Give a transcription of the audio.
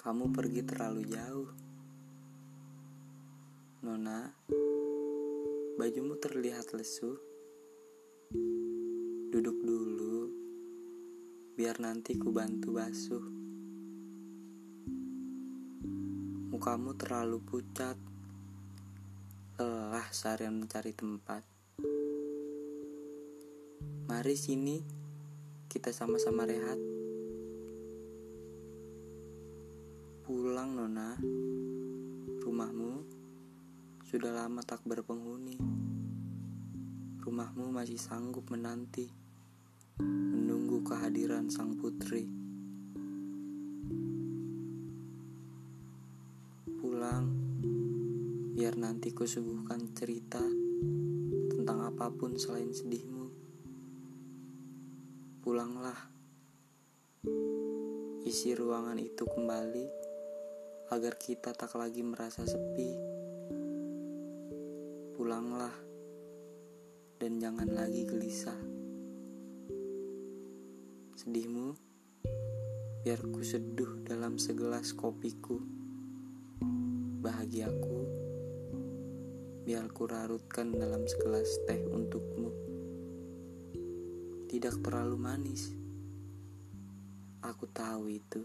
Kamu pergi terlalu jauh. Nona, bajumu terlihat lesu. Duduk dulu, biar nanti ku bantu basuh. Mukamu terlalu pucat, lelah seharian mencari tempat. Mari sini, kita sama-sama rehat. Pulang, Nona. Rumahmu sudah lama tak berpenghuni. Rumahmu masih sanggup menanti, menunggu kehadiran sang putri. Pulang, biar nanti kusuguhkan cerita tentang apa pun selain sedihmu. Pulanglah, isi ruangan itu kembali agar kita tak lagi merasa sepi. Pulanglah dan jangan lagi gelisah. Sedihmu biar ku seduh dalam segelas kopiku. Bahagiaku biar ku rarutkan dalam segelas teh untukmu. Tidak terlalu manis. Aku tahu itu.